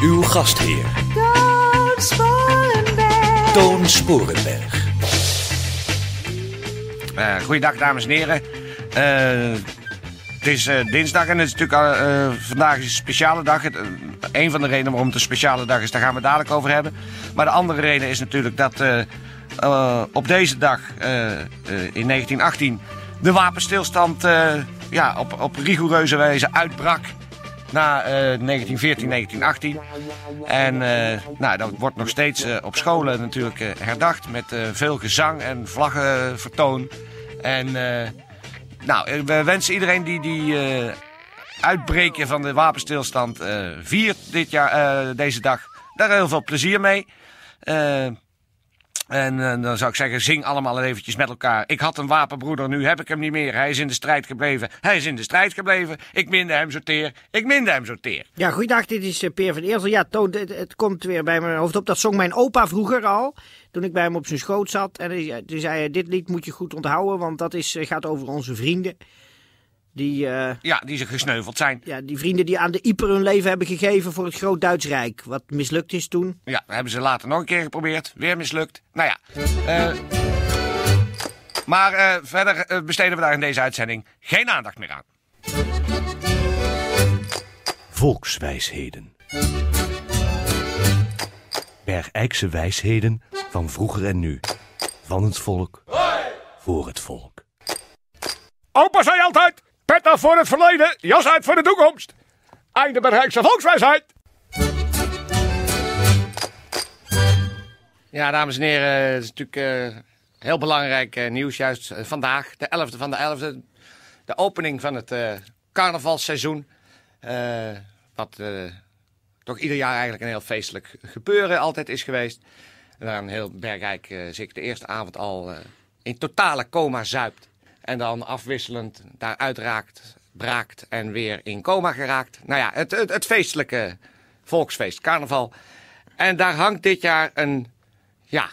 Uw gastheer, Toon Sporenberg. Toon Sporenberg. Uh, goeiedag, dames en heren. Eh, het is eh, dinsdag en het is natuurlijk eh, vandaag is een speciale dag. Het, eh, een van de redenen waarom het een speciale dag is, daar gaan we het dadelijk over hebben. Maar de andere reden is natuurlijk dat eh, eh, op deze dag eh, eh, in 1918 de wapenstilstand eh, ja, op, op rigoureuze wijze uitbrak. Na eh, 1914, 1918. En eh, nou, dat wordt nog steeds eh, op scholen natuurlijk eh, herdacht. Met veel gezang en vlaggenvertoon. En nou, we wensen iedereen die die uitbreken van de wapenstilstand viert dit jaar, deze dag, daar heel veel plezier mee. Eh, en eh, dan zou ik zeggen, zing allemaal eventjes met elkaar. Ik had een wapenbroeder, nu heb ik hem niet meer. Hij is in de strijd gebleven. Hij is in de strijd gebleven. Ik minde hem zo teer. Ik minde hem zo teer. Ja, goeiedag, dit is eh, Peer van Eersel. Ja, Toon, het, komt weer bij mijn hoofd op. Dat zong mijn opa vroeger al, toen ik bij hem op zijn schoot zat. En toen zei hij, dit lied moet je goed onthouden, want dat is, eh, gaat over onze vrienden. Die, eh, Ja, die ze gesneuveld zijn. ja, die vrienden die aan de Ieper hun leven hebben gegeven voor het Groot Duits Rijk. Wat mislukt is toen. Ja, dat hebben ze later nog een keer geprobeerd. Weer mislukt. Nou ja. eh, maar eh, verder besteden we daar in deze uitzending geen aandacht meer aan. Volkswijsheden. Bergijkse wijsheden van vroeger en nu. Van het volk, voor het volk. Opa zei altijd: pet voor het verleden, jas uit voor de toekomst. Einde Bergijkse volkswijsheid. Ja, dames en heren, het is natuurlijk eh, heel belangrijk eh, nieuws. Juist eh, vandaag, de 11e van de 11e. De opening van het carnavalseizoen. Wat toch ieder jaar eigenlijk een heel feestelijk gebeuren altijd is geweest. Waar een heel Bergrijk zich de eerste avond al in totale coma zuipt. En dan afwisselend daaruit raakt, braakt en weer in coma geraakt. Nou ja, het, het, het feestelijke volksfeest, carnaval. En daar hangt dit jaar een, ja,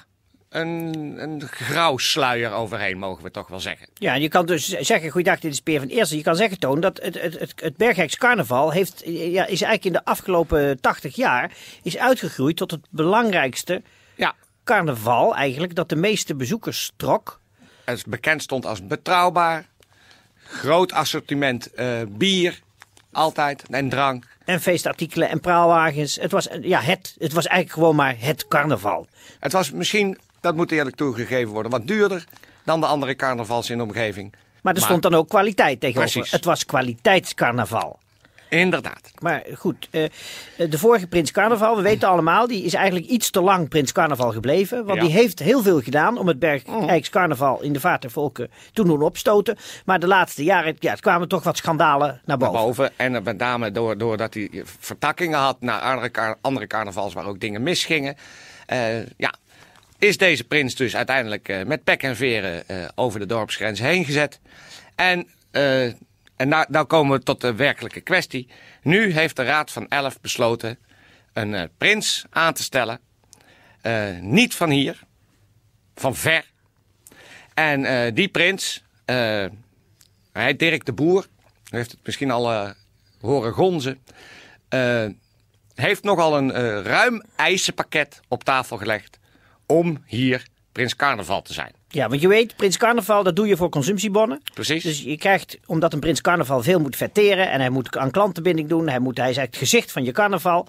een, een grauw sluier overheen, mogen we toch wel zeggen. Ja, je kan dus zeggen, goeiedag, dit is Peer van Eersel. Je kan zeggen, Toon, dat het, het, het, het Bergijks carnaval heeft, ja, is eigenlijk in de afgelopen 80 jaar is uitgegroeid tot het belangrijkste Ja, carnaval eigenlijk dat de meeste bezoekers trok. Het bekend stond als betrouwbaar. Groot assortiment eh, bier, altijd, en drank. En feestartikelen en praalwagens. Het was, ja, het, het was eigenlijk gewoon maar het carnaval. Het was misschien, dat moet eerlijk toegegeven worden, wat duurder dan de andere carnavals in de omgeving. Maar er stond dan ook kwaliteit tegenover. Precies. Het was kwaliteitscarnaval. Inderdaad. Maar goed, eh, de vorige Prins Carnaval, we weten allemaal, die is eigenlijk iets te lang Prins Carnaval gebleven. Want Ja. die heeft heel veel gedaan om het Bergijks Carnaval in de vaart der volken te doen opstoten. Maar de laatste jaren ja, het kwamen toch wat schandalen naar Naar boven. boven. En met name door, doordat hij vertakkingen had naar andere, andere carnavals waar ook dingen misgingen. Eh, ja, is deze prins dus uiteindelijk eh, met pek en veren eh, over de dorpsgrens heen gezet. En, eh, en nou, nou komen we tot de werkelijke kwestie. Nu heeft de Raad van Elf besloten een eh, prins aan te stellen. Eh, niet van hier, van ver. En eh, die prins, hij Dirk de Boer. Heeft het misschien al horen gonzen. Heeft nogal een ruim eisenpakket op tafel gelegd om hier Prins Carnaval te zijn. Ja, want je weet, Prins Carnaval, dat doe je voor consumptiebonnen. Precies. Dus je krijgt, omdat een Prins Carnaval veel moet verteren en hij moet aan klantenbinding doen, hij, moet, hij is eigenlijk het gezicht van je carnaval.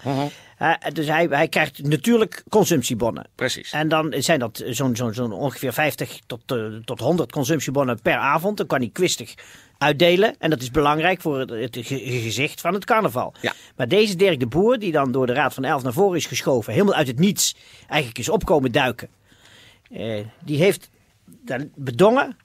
Eh, dus hij, hij krijgt natuurlijk consumptiebonnen. Precies. En dan zijn dat zo'n zo'n zo'n ongeveer 50 tot, eh, tot 100 consumptiebonnen per avond. Dan kan hij kwistig uitdelen. En dat is belangrijk voor het, het ge- gezicht van het carnaval. Ja. Maar deze Dirk de Boer, die dan door de Raad van Elf naar voren is geschoven, helemaal uit het niets, eigenlijk is opkomen duiken. Eh, die heeft bedongen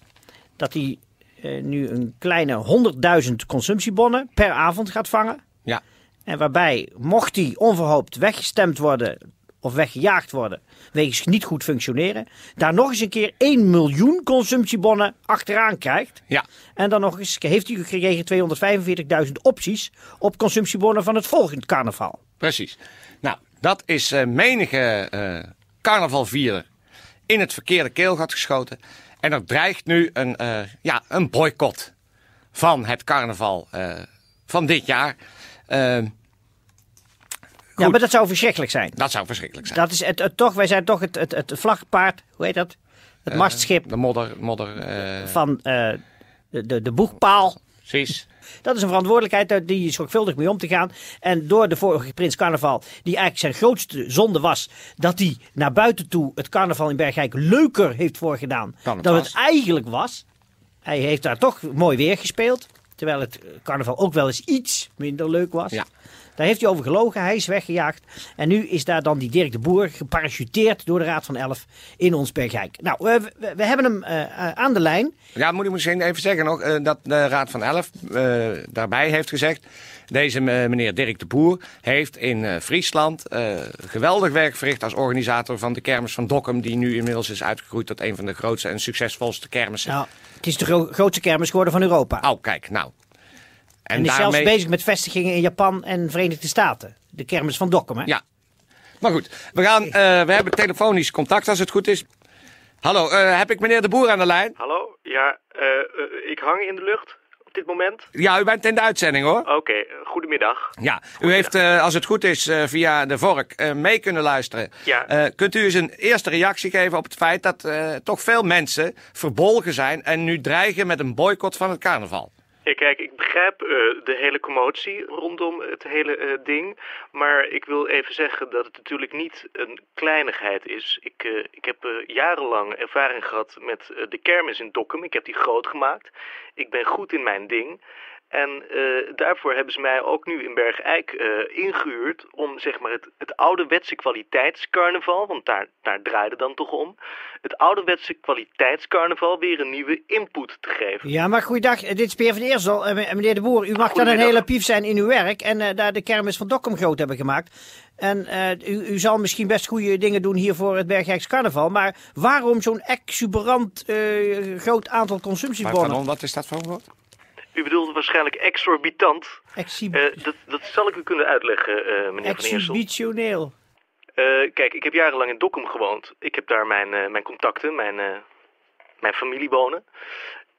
dat hij eh, nu een kleine 100.000 consumptiebonnen per avond gaat vangen. Ja. En waarbij, mocht die onverhoopt weggestemd worden of weggejaagd worden, wegens niet goed functioneren, daar nog eens een keer 1 miljoen consumptiebonnen achteraan krijgt. Ja. En dan nog eens heeft u gekregen 245.000 opties op consumptiebonnen van het volgende carnaval. Precies. Nou, dat is eh, menige eh carnavalvierder in het verkeerde keelgat geschoten. En er dreigt nu een, eh, ja, een boycott van het carnaval eh, van dit jaar. Eh, Ja, maar dat zou verschrikkelijk zijn. dat zou verschrikkelijk zijn. Dat is het, het toch, wij zijn toch het, het, het vlagpaard, hoe heet dat? Het mastschip De modder, modder, van de, de, de boegpaal. precies. Dat is een verantwoordelijkheid die zorgvuldig mee om te gaan. En door de vorige Prins Carnaval, die eigenlijk zijn grootste zonde was, dat hij naar buiten toe het carnaval in Bergijk leuker heeft voorgedaan Dan het dan was. het eigenlijk was. Hij heeft daar toch mooi weer gespeeld. Terwijl het carnaval ook wel eens iets minder leuk was. Ja. Daar heeft hij over gelogen, hij is weggejaagd. En nu is daar dan die Dirk de Boer geparachuteerd door de Raad van Elf in ons Bergijk. Nou, we, we, we hebben hem eh, eh, aan de lijn. Ja, moet ik misschien even zeggen nog eh, dat de Raad van Elf eh, daarbij heeft gezegd. Deze eh, meneer Dirk de Boer heeft in eh, Friesland eh, geweldig werk verricht als organisator van de kermis van Dokkum. Die nu inmiddels is uitgegroeid tot een van de grootste en succesvolste kermissen. Nou, het is de gro- grootste kermis geworden van Europa. Oh, kijk, nou. En, En is daarmee... zelfs bezig met vestigingen in Japan en Verenigde Staten. De kermis van Dokkum, hè? Ja. Maar goed, we, gaan, eh, we hebben telefonisch contact als het goed is. Hallo, eh, heb ik meneer de Boer aan de lijn? Hallo? Ja, eh, ik hang in de lucht op dit moment. Ja, u bent in de uitzending hoor. Oké, goedemiddag. Ja, u heeft, eh, als het goed is, eh, via de vork eh, mee kunnen luisteren. Ja. Eh, kunt u eens een eerste reactie geven op het feit dat eh, toch veel mensen verbolgen zijn en nu dreigen met een boycott van het carnaval? Ja, kijk, ik begrijp eh, de hele commotie rondom het hele eh, ding. Maar ik wil even zeggen dat het natuurlijk niet een kleinigheid is. Ik, eh, ik heb jarenlang ervaring gehad met de kermis in Dokkum. Ik heb die groot gemaakt. Ik ben goed in mijn ding. En eh, daarvoor hebben ze mij ook nu in Bergijk eh ingehuurd om zeg maar het, het ouderwetse kwaliteitscarnaval, want daar, daar draaide dan toch om, het ouderwetse kwaliteitscarnaval weer een nieuwe input te geven. Ja, maar goeiedag. Dit is Peer van Eersel. Eh, me- meneer de Boer, u mag dan een hele pief zijn in uw werk. En eh, daar de kermis van Dokkum groot hebben gemaakt. En eh, u, u zal misschien best goede dingen doen hier voor het Bergijks carnaval. Maar waarom zo'n exuberant eh, groot aantal Maar consumptiebonnen? pardon, wat is dat voor een woord? U bedoelt waarschijnlijk exorbitant. Exhib- Eh, dat, dat zal ik u kunnen uitleggen, eh, meneer Van Eersel. exhibitioneel. Eh, kijk, ik heb jarenlang in Dokkum gewoond. Ik heb daar mijn, mijn contacten, mijn, mijn familie wonen.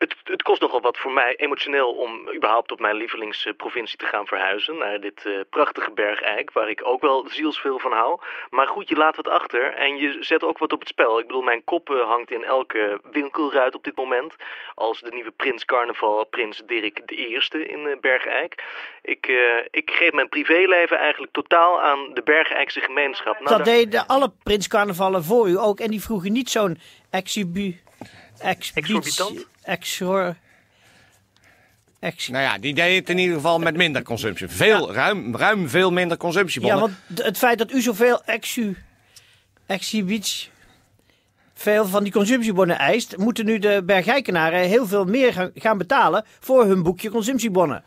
Het, het kost nogal wat voor mij emotioneel om überhaupt op mijn lievelingsprovincie te gaan verhuizen. Naar dit eh, prachtige bergijk, waar ik ook wel zielsveel van hou. Maar goed, je laat wat achter en je zet ook wat op het spel. Ik bedoel, mijn kop eh, hangt in elke winkelruit op dit moment. Als de nieuwe prins carnaval, prins Dirk de Eerste in Bergijk. Ik, ik geef mijn privéleven eigenlijk totaal aan de Bergijkse gemeenschap. Nou, Dat deden alle prinscarnavallen voor u ook. En die vroegen niet zo'n exhibu... Exorbitant? Exor... Ex... Nou ja, die deed het in ieder geval met minder consumptie. Veel, ruim, ruim veel minder Ja, consumptiebonnen. want d- het feit dat u zoveel exu, exhibitie, veel van die consumptiebonnen eist, moeten nu de Bergijkenaren heel veel meer gaan betalen voor hun boekje consumptiebonnen.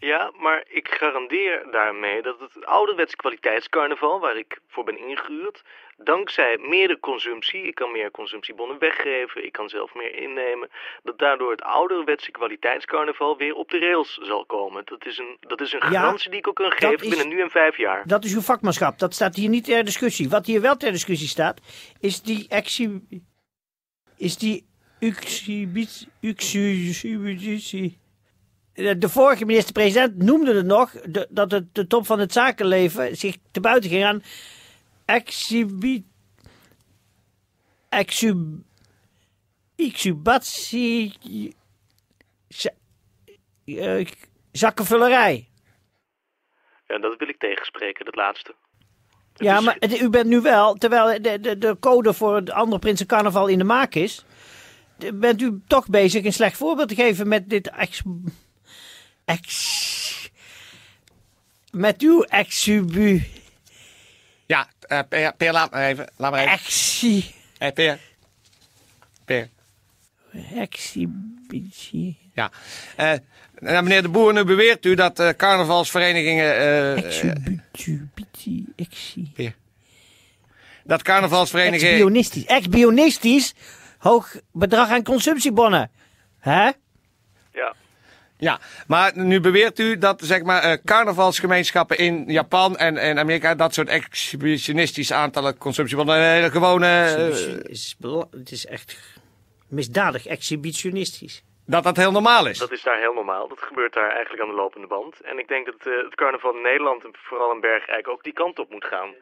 Ja, maar ik garandeer daarmee dat het ouderwetse kwaliteitscarnaval, waar ik voor ben ingehuurd, dankzij meer consumptie, ik kan meer consumptiebonnen weggeven, ik kan zelf meer innemen, dat daardoor het ouderwetse kwaliteitscarnaval weer op de rails zal komen. Dat is een, dat is een Ja, garantie die ik ook kan geven is- binnen nu en vijf jaar. Dat is uw vakmanschap, dat staat hier niet ter discussie. Wat hier wel ter discussie staat, is die exhi... is die exhibitie... exhibitie... De vorige minister-president noemde het nog de- dat het de top van het zakenleven zich te buiten ging aan exhibi... exub... exubatie... eh, zakkenvullerij. Ja, dat wil ik tegenspreken, dat laatste. Ja, maar het- u bent nu wel, terwijl de, de, de code voor het andere Prinsencarnaval in de maak is, bent u toch bezig een slecht voorbeeld te geven met dit ex... ex met uw exubu... Ja, eh, Peer, Peer, laat maar even. Laat maar even. exi... Hey, Peer. Peer. exhibitie. Ja. Eh, nou, meneer de Boer, nu beweert u dat eh, carnavalsverenigingen... eh, eh, Exhibitie, exhi. dat carnavalsverenigingen... Ex-bionistisch. Ex-bionistisch. Hoog bedrag aan consumptiebonnen. Hè? Ja. Ja, maar nu beweert u dat zeg maar, eh, carnavalsgemeenschappen in Japan en, en Amerika... dat soort exhibitionistische aantallen consumptiebonnen... een hele gewone... eh, Het is, het is echt misdadig exhibitionistisch. dat dat heel normaal is. Dat is daar heel normaal. Dat gebeurt daar eigenlijk aan de lopende band. En ik denk dat eh, het carnaval in Nederland en vooral in Bergijk ook die kant op moet gaan.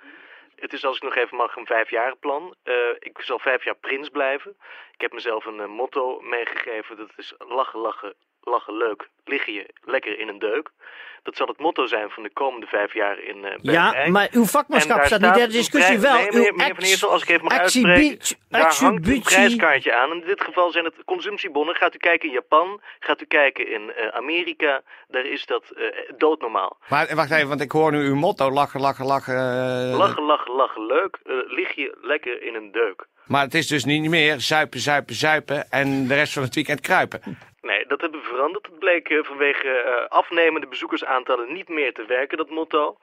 Het is, als ik nog even mag, een vijfjarenplan. Eh ik zal vijf jaar prins blijven. Ik heb mezelf een motto meegegeven. Dat is lachen, lachen, lachen leuk. Lig je lekker in een deuk. Dat zal het motto zijn van de komende vijf jaar in eh Ja, maar uw vakmanschap staat niet ter discussie wel. Nee, meneer, meneer Van Eersel, als ik even mag uitspreken. Daar hangt een prijskaartje aan. En in dit geval zijn het consumptiebonnen. Gaat u kijken in Japan, gaat u kijken in eh, Amerika. Daar is dat eh, doodnormaal. Maar wacht even, want ik hoor nu uw motto, lachen, lachen, lachen. Lachen, lachen, lachen, leuk. Lig je lekker in een deuk. Maar het is dus niet meer zuipen, zuipen, zuipen en de rest van het weekend kruipen. Nee, dat hebben we veranderd. Het bleek eh, vanwege eh, afnemende bezoekersaantallen niet meer te werken, dat motto.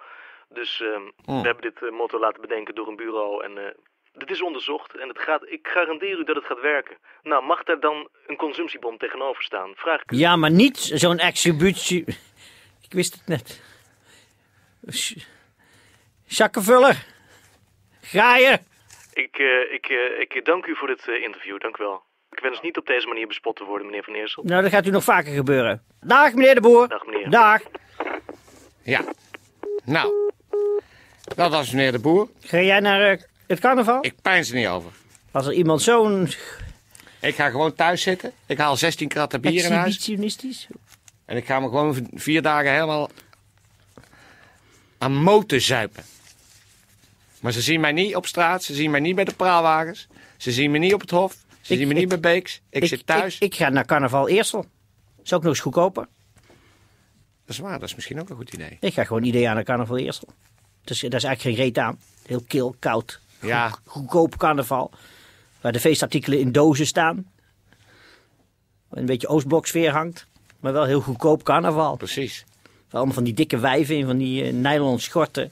Dus ehm, Hmm. we hebben dit eh, motto laten bedenken door een bureau. En eh dit is onderzocht en het gaat, ik garandeer u dat het gaat werken. Nou, mag daar dan een consumptiebon tegenover staan? Vraag ik u. Ja, maar niet zo'n exhibitie. Ik wist het net. Sch- Zakkenvuller. Ga je? Ik, eh, ik, eh, ik dank u voor dit eh, interview, dank u wel. Ik wens niet op deze manier bespot te worden, meneer Van Eersel. Nou, dat gaat u nog vaker gebeuren. Dag, meneer de Boer. Dag, meneer. Dag. Ja. Nou, dat was meneer de Boer. Ga jij naar eh, het carnaval? Ik pijn er niet over. Als er iemand zo'n Ik ga gewoon thuis zitten. Ik haal 16 kratten bier in huis. En ik ga me gewoon vier dagen helemaal aan moten zuipen. Maar ze zien mij niet op straat. Ze zien mij niet bij de praalwagens. Ze zien me niet op het hof. Ze Ik- zien me niet bij Beeks. Ik, zit thuis. Ik, ga naar carnaval Eersel. Is ook nog eens goedkoper. Dat is waar. Dat is misschien ook een goed idee. Ik ga gewoon ieder jaar naar carnaval Eersel. Dus daar is eigenlijk geen reet aan. Heel kil, koud. Ja. Goed- goedkoop carnaval. Waar de feestartikelen in dozen staan. Een beetje Oostbloksfeer hangt. Maar wel heel goedkoop carnaval. Precies. Waar allemaal van die dikke wijven in van die eh, nylon schorten.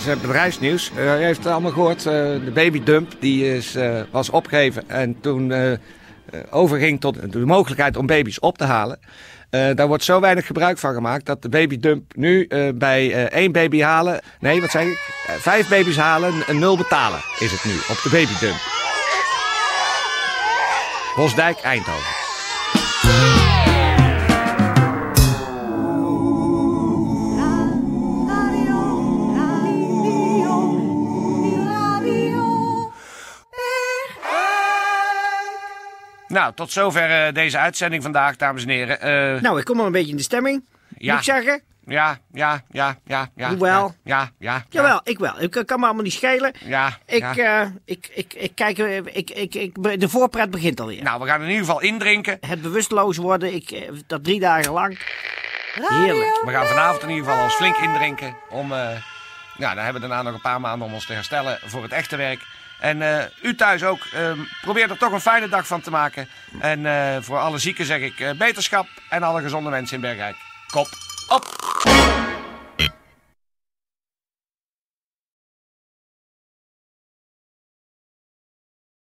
Het is eh, bedrijfsnieuws. Eh, u heeft het allemaal gehoord. eh, de babydump die is, eh, was opgegeven en toen overging tot de mogelijkheid om baby's op te halen. Eh, daar wordt zo weinig gebruik van gemaakt dat de babydump nu eh, bij eh, één baby halen, nee wat zeg ik, Eh, vijf baby's halen, een nul betalen is het nu op de babydump. Bosdijk, Eindhoven. Nou, tot zover eh, deze uitzending vandaag, dames en heren. Eh, Nou, ik kom al een beetje in de stemming. Ja. Moet ik zeggen? ja, ja, ja, ja, ja. Hoewel. Ja, ja, ja. Jawel, ik wel. Ik kan me allemaal niet schelen. Ja, Ik, ja. eh, ik, ik, ik kijk, eh, ik, ik, ik, de voorpret begint alweer. Nou, we gaan in ieder geval indrinken. Het bewusteloos worden, ik, eh, dat drie dagen lang. Heerlijk. We gaan vanavond in ieder geval ons flink indrinken. Om, eh, ja, dan hebben we daarna nog een paar maanden om ons te herstellen voor het echte werk. En eh, u thuis ook, eh, probeer er toch een fijne dag van te maken. En eh, voor alle zieken zeg ik eh, beterschap en alle gezonde mensen in Bergrijk. Kop op!